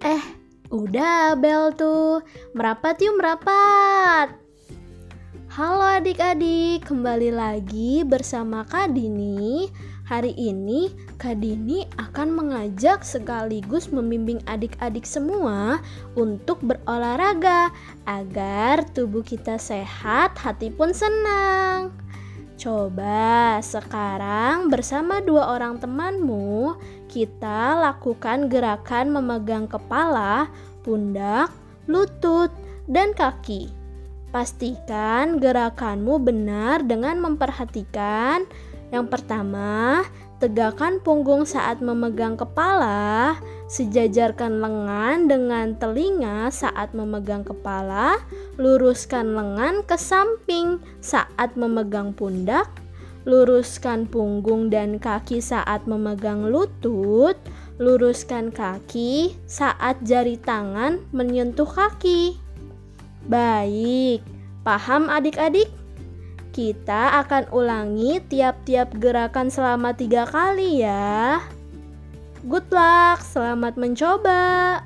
Ada bel tuh. Merapat yuk merapat. Halo adik-adik, kembali lagi bersama Kak Dini. Hari ini Kak Dini akan mengajak sekaligus membimbing adik-adik semua untuk berolahraga agar tubuh kita sehat, hati pun senang. Coba sekarang bersama dua orang temanmu kita lakukan gerakan memegang kepala, pundak, lutut, dan kaki. Pastikan gerakanmu benar dengan memperhatikan yang pertama, tegakkan punggung saat memegang kepala, sejajarkan lengan dengan telinga saat memegang kepala, luruskan lengan ke samping saat memegang pundak, luruskan punggung dan kaki saat memegang lutut, luruskan kaki saat jari tangan menyentuh kaki. Baik, paham adik-adik? Kita akan ulangi tiap-tiap gerakan selama tiga kali ya. Good luck, selamat mencoba.